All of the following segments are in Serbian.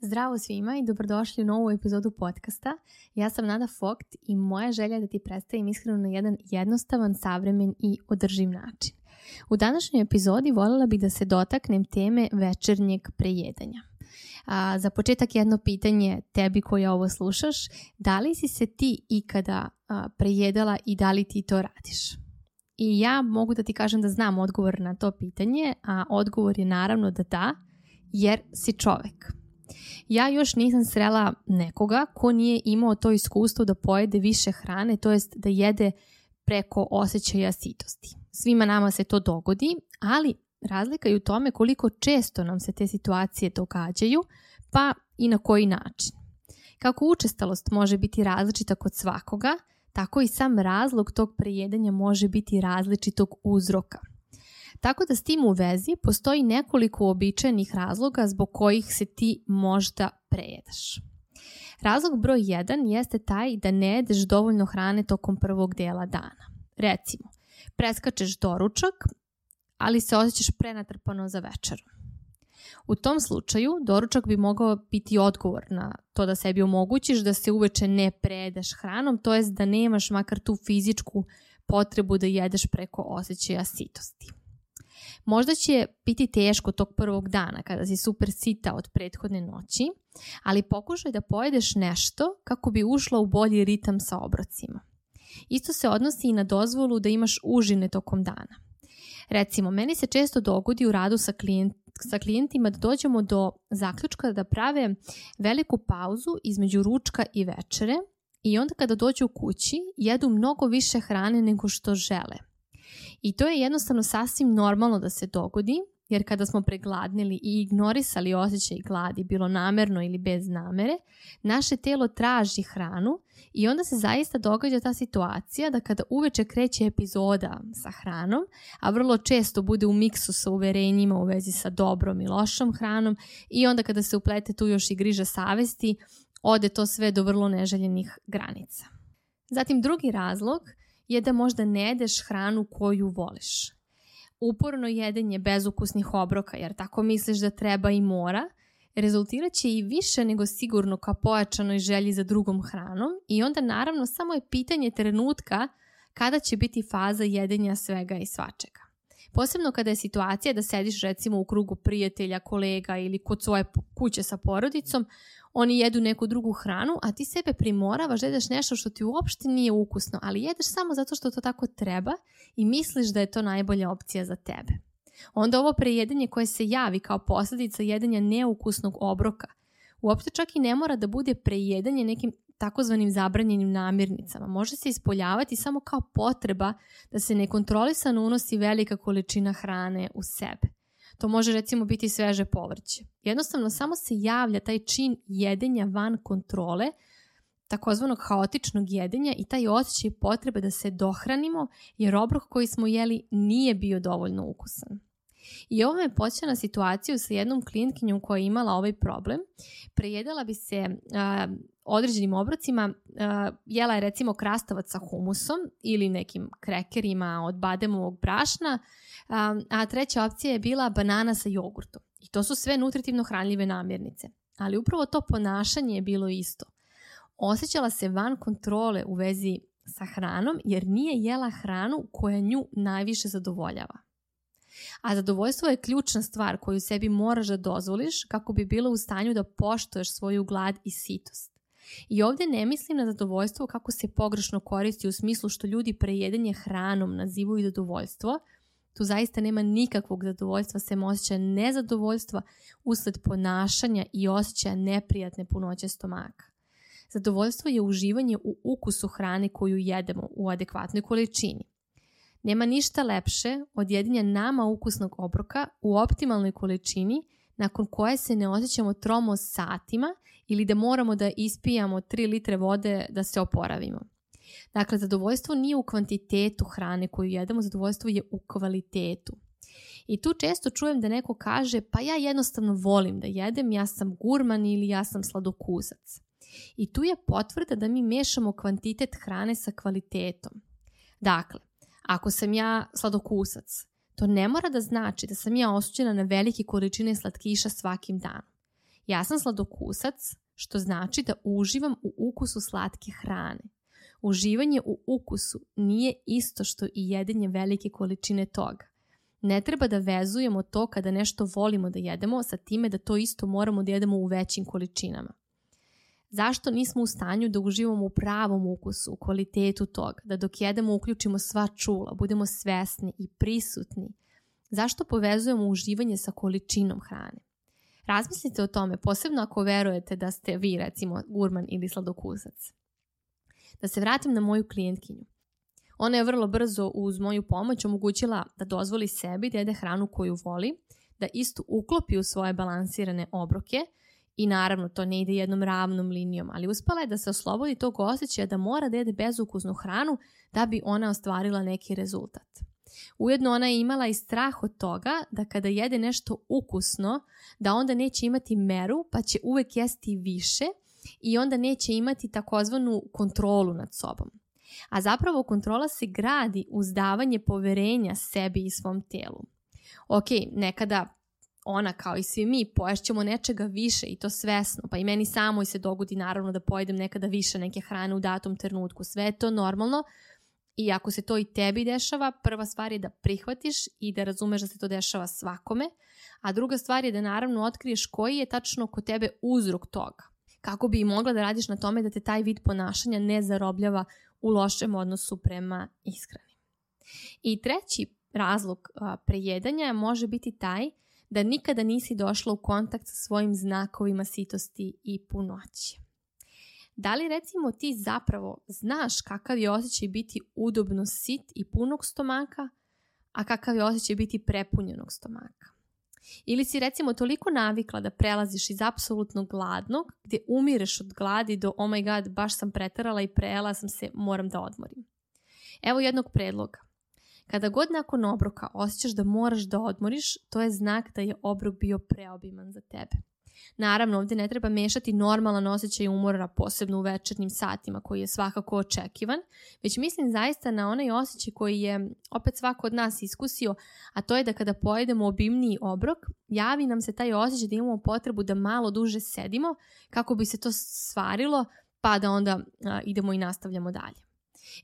Zdravo svima i dobrodošli u novu epizodu podcasta. Ja sam Nada Fogt i moja želja je da ti predstavim iskreno na jedan jednostavan, savremen i održiv način. U današnjoj epizodi voljela bih da se dotaknem teme večernjeg prejedanja. A, za početak jedno pitanje tebi koji ovo slušaš, da li si se ti ikada a, prejedala i da li ti to radiš? I ja mogu da ti kažem da znam odgovor na to pitanje, a odgovor je naravno da da, jer si čovek. Ja još nisam srela nekoga ko nije imao to iskustvo da pojede više hrane, to jest da jede preko osjećaja sitosti. Svima nama se to dogodi, ali razlika je u tome koliko često nam se te situacije događaju, pa i na koji način. Kako učestalost može biti različita kod svakoga, tako i sam razlog tog prejedanja može biti različitog uzroka. Tako da s tim u vezi postoji nekoliko običajnih razloga zbog kojih se ti možda prejedaš. Razlog broj 1 jeste taj da ne jedeš dovoljno hrane tokom prvog dela dana. Recimo, preskačeš doručak, ali se osjećaš prenatrpano za večeru. U tom slučaju, doručak bi mogao biti odgovor na to da sebi omogućiš da se uveče ne prejedeš hranom, to jest da nemaš makar tu fizičku potrebu da jedeš preko osjećaja sitosti. Možda će biti teško tog prvog dana kada si super sita od prethodne noći, ali pokušaj da pojedeš nešto kako bi ušla u bolji ritam sa obrocima. Isto se odnosi i na dozvolu da imaš užine tokom dana. Recimo, meni se često dogodi u radu sa, klijent, sa klijentima da dođemo do zaključka da prave veliku pauzu između ručka i večere i onda kada dođu u kući jedu mnogo više hrane nego što žele. I to je jednostavno sasvim normalno da se dogodi, jer kada smo pregladnili i ignorisali osjećaj gladi, bilo namerno ili bez namere, naše telo traži hranu i onda se zaista događa ta situacija da kada uveče kreće epizoda sa hranom, a vrlo često bude u miksu sa uverenjima u vezi sa dobrom i lošom hranom i onda kada se uplete tu još i griža savesti, ode to sve do vrlo neželjenih granica. Zatim drugi razlog je da možda ne jedeš hranu koju voliš. Uporno jedenje bezukusnih obroka, jer tako misliš da treba i mora, rezultirat će i više nego sigurno ka pojačanoj želji za drugom hranom i onda naravno samo je pitanje trenutka kada će biti faza jedenja svega i svačega. Posebno kada je situacija da sediš recimo u krugu prijatelja, kolega ili kod svoje kuće sa porodicom, oni jedu neku drugu hranu, a ti sebe primoravaš da jedeš nešto što ti uopšte nije ukusno, ali jedeš samo zato što to tako treba i misliš da je to najbolja opcija za tebe. Onda ovo prejedanje koje se javi kao posljedica jedenja neukusnog obroka, uopšte čak i ne mora da bude prejedanje nekim takozvanim zabranjenim namirnicama. Može se ispoljavati samo kao potreba da se nekontrolisano unosi velika količina hrane u sebe. To može recimo biti sveže povrće. Jednostavno samo se javlja taj čin jedenja van kontrole, takozvanog haotičnog jedenja i taj osjećaj potrebe da se dohranimo jer obrok koji smo jeli nije bio dovoljno ukusan. I ovo me počeo na situaciju sa jednom klijentkinjom koja je imala ovaj problem. Prejedala bi se a, određenim obrocima, jela je recimo krastavac sa humusom ili nekim krekerima od bademovog brašna, a, treća opcija je bila banana sa jogurtom. I to su sve nutritivno hranljive namirnice. Ali upravo to ponašanje je bilo isto. Osjećala se van kontrole u vezi sa hranom jer nije jela hranu koja nju najviše zadovoljava. A zadovoljstvo je ključna stvar koju sebi moraš da dozvoliš kako bi bila u stanju da poštoješ svoju glad i sitost. I ovdje ne mislim na zadovoljstvo kako se pogrešno koristi u smislu što ljudi prejedenje hranom nazivaju zadovoljstvo. Tu zaista nema nikakvog zadovoljstva, sem osjećaja nezadovoljstva usled ponašanja i osjećaja neprijatne punoće stomaka. Zadovoljstvo je uživanje u ukusu hrane koju jedemo u adekvatnoj količini. Nema ništa lepše od jedinja nama ukusnog obroka u optimalnoj količini nakon koje se ne osjećamo tromo satima ili da moramo da ispijamo 3 litre vode da se oporavimo. Dakle, zadovoljstvo nije u kvantitetu hrane koju jedemo, zadovoljstvo je u kvalitetu. I tu često čujem da neko kaže pa ja jednostavno volim da jedem, ja sam gurman ili ja sam sladokusac. I tu je potvrda da mi mešamo kvantitet hrane sa kvalitetom. Dakle, ako sam ja sladokusac, to ne mora da znači da sam ja osuđena na velike količine slatkiša svakim danom. Ja sam sladokusac, što znači da uživam u ukusu slatke hrane. Uživanje u ukusu nije isto što i jedenje velike količine toga. Ne treba da vezujemo to kada nešto volimo da jedemo sa time da to isto moramo da jedemo u većim količinama. Zašto nismo u stanju da uživamo u pravom ukusu, u kvalitetu toga, da dok jedemo uključimo sva čula, budemo svesni i prisutni? Zašto povezujemo uživanje sa količinom hrane? Razmislite o tome, posebno ako verujete da ste vi, recimo, gurman ili sladokusac. Da se vratim na moju klijentkinju. Ona je vrlo brzo uz moju pomoć omogućila da dozvoli sebi da jede hranu koju voli, da istu uklopi u svoje balansirane obroke i naravno to ne ide jednom ravnom linijom, ali uspela je da se oslobodi tog osjećaja da mora da jede bezukusnu hranu da bi ona ostvarila neki rezultat. Ujedno ona je imala i strah od toga da kada jede nešto ukusno, da onda neće imati meru pa će uvek jesti više i onda neće imati takozvanu kontrolu nad sobom. A zapravo kontrola se gradi uz davanje poverenja sebi i svom telu. Ok, nekada ona kao i svi mi poješćemo nečega više i to svesno, pa i meni samoj se dogodi naravno da pojedem nekada više neke hrane u datom trenutku. Sve je to normalno i ako se to i tebi dešava, prva stvar je da prihvatiš i da razumeš da se to dešava svakome, a druga stvar je da naravno otkriješ koji je tačno kod tebe uzrok toga. Kako bi i mogla da radiš na tome da te taj vid ponašanja ne zarobljava u lošem odnosu prema ishrani. I treći razlog prejedanja može biti taj da nikada nisi došla u kontakt sa svojim znakovima sitosti i punoći. Da li recimo ti zapravo znaš kakav je osjećaj biti udobno sit i punog stomaka, a kakav je osjećaj biti prepunjenog stomaka? Ili si recimo toliko navikla da prelaziš iz apsolutno gladnog, gdje umireš od gladi do oh my god, baš sam pretarala i prejela sam se, moram da odmorim. Evo jednog predloga. Kada god nakon obroka osjećaš da moraš da odmoriš, to je znak da je obrok bio preobiman za tebe. Naravno, ovdje ne treba mešati normalan osjećaj umora, posebno u večernjim satima, koji je svakako očekivan, već mislim zaista na onaj osjećaj koji je opet svako od nas iskusio, a to je da kada pojedemo obimniji obrok, javi nam se taj osjećaj da imamo potrebu da malo duže sedimo kako bi se to stvarilo, pa da onda a, idemo i nastavljamo dalje.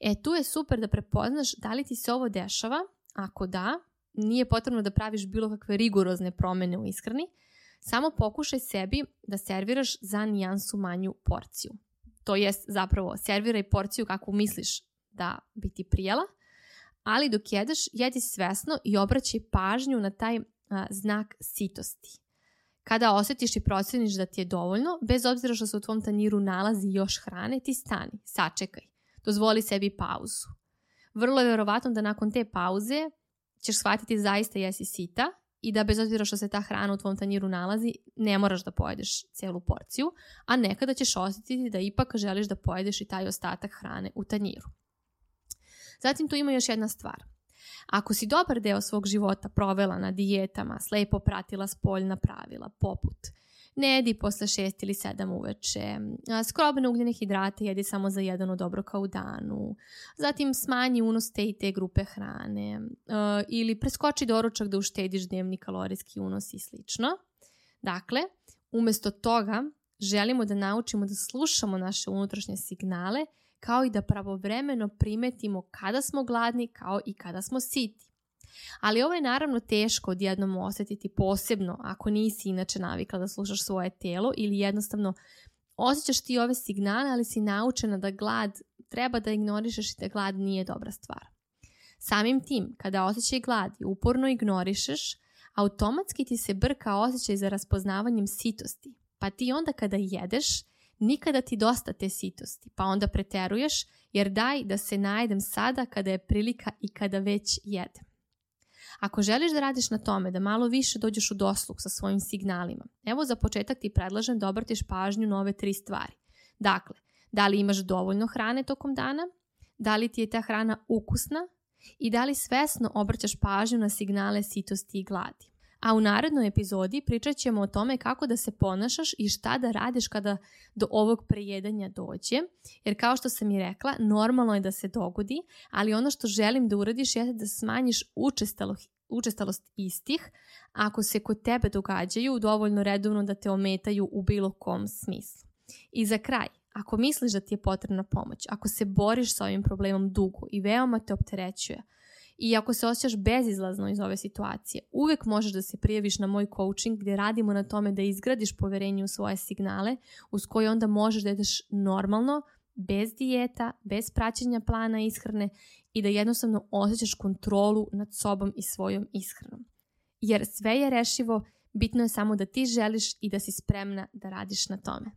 E, tu je super da prepoznaš da li ti se ovo dešava, ako da, nije potrebno da praviš bilo kakve rigorozne promene u ishrani, samo pokušaj sebi da serviraš za nijansu manju porciju. To jest zapravo serviraj porciju kako misliš da bi ti prijela, ali dok jedeš, jedi svesno i obraćaj pažnju na taj a, znak sitosti. Kada osjetiš i proceniš da ti je dovoljno, bez obzira što se u tvom tanjiru nalazi još hrane, ti stani, sačekaj. Dozvoli sebi pauzu. Vrlo je verovatno da nakon te pauze ćeš shvatiti zaista jesi sita i da bez obzira što se ta hrana u tvom tanjiru nalazi, ne moraš da pojedeš celu porciju, a nekada ćeš osjetiti da ipak želiš da pojedeš i taj ostatak hrane u tanjiru. Zatim tu ima još jedna stvar. Ako si dobar deo svog života provela na dijetama, slepo pratila spoljna pravila, poput ne jedi posle 6 ili 7 uveče, skrobne ugljene hidrate jedi samo za jedan od obroka u danu, zatim smanji unos te i te grupe hrane ili preskoči doručak da uštediš dnevni kalorijski unos i slično. Dakle, umesto toga želimo da naučimo da slušamo naše unutrašnje signale kao i da pravovremeno primetimo kada smo gladni kao i kada smo siti. Ali ovo je naravno teško odjednom osjetiti posebno ako nisi inače navikla da slušaš svoje telo ili jednostavno osjećaš ti ove signale, ali si naučena da glad treba da ignorišeš i da glad nije dobra stvar. Samim tim, kada osjećaj glad i uporno ignorišeš, automatski ti se brka osjećaj za raspoznavanjem sitosti. Pa ti onda kada jedeš, nikada ti dosta te sitosti, pa onda preteruješ jer daj da se najedem sada kada je prilika i kada već jedem. Ako želiš da radiš na tome da malo više dođeš u dosluh sa svojim signalima, evo za početak ti predlažem da obratiš pažnju na ove tri stvari. Dakle, da li imaš dovoljno hrane tokom dana, da li ti je ta hrana ukusna i da li svesno obraćaš pažnju na signale sitosti i gladi. A u narednoj epizodi pričat ćemo o tome kako da se ponašaš i šta da radiš kada do ovog prejedanja dođe. Jer kao što sam i rekla, normalno je da se dogodi, ali ono što želim da uradiš je da smanjiš učestalost učestalost istih ako se kod tebe događaju dovoljno redovno da te ometaju u bilo kom smislu. I za kraj, ako misliš da ti je potrebna pomoć, ako se boriš sa ovim problemom dugo i veoma te opterećuje, i ako se osjećaš bezizlazno iz ove situacije, uvek možeš da se prijaviš na moj coaching gdje radimo na tome da izgradiš poverenje u svoje signale uz koje onda možeš da ideš normalno, bez dijeta, bez praćenja plana ishrane i da jednostavno osjećaš kontrolu nad sobom i svojom ishranom. Jer sve je rešivo, bitno je samo da ti želiš i da si spremna da radiš na tome.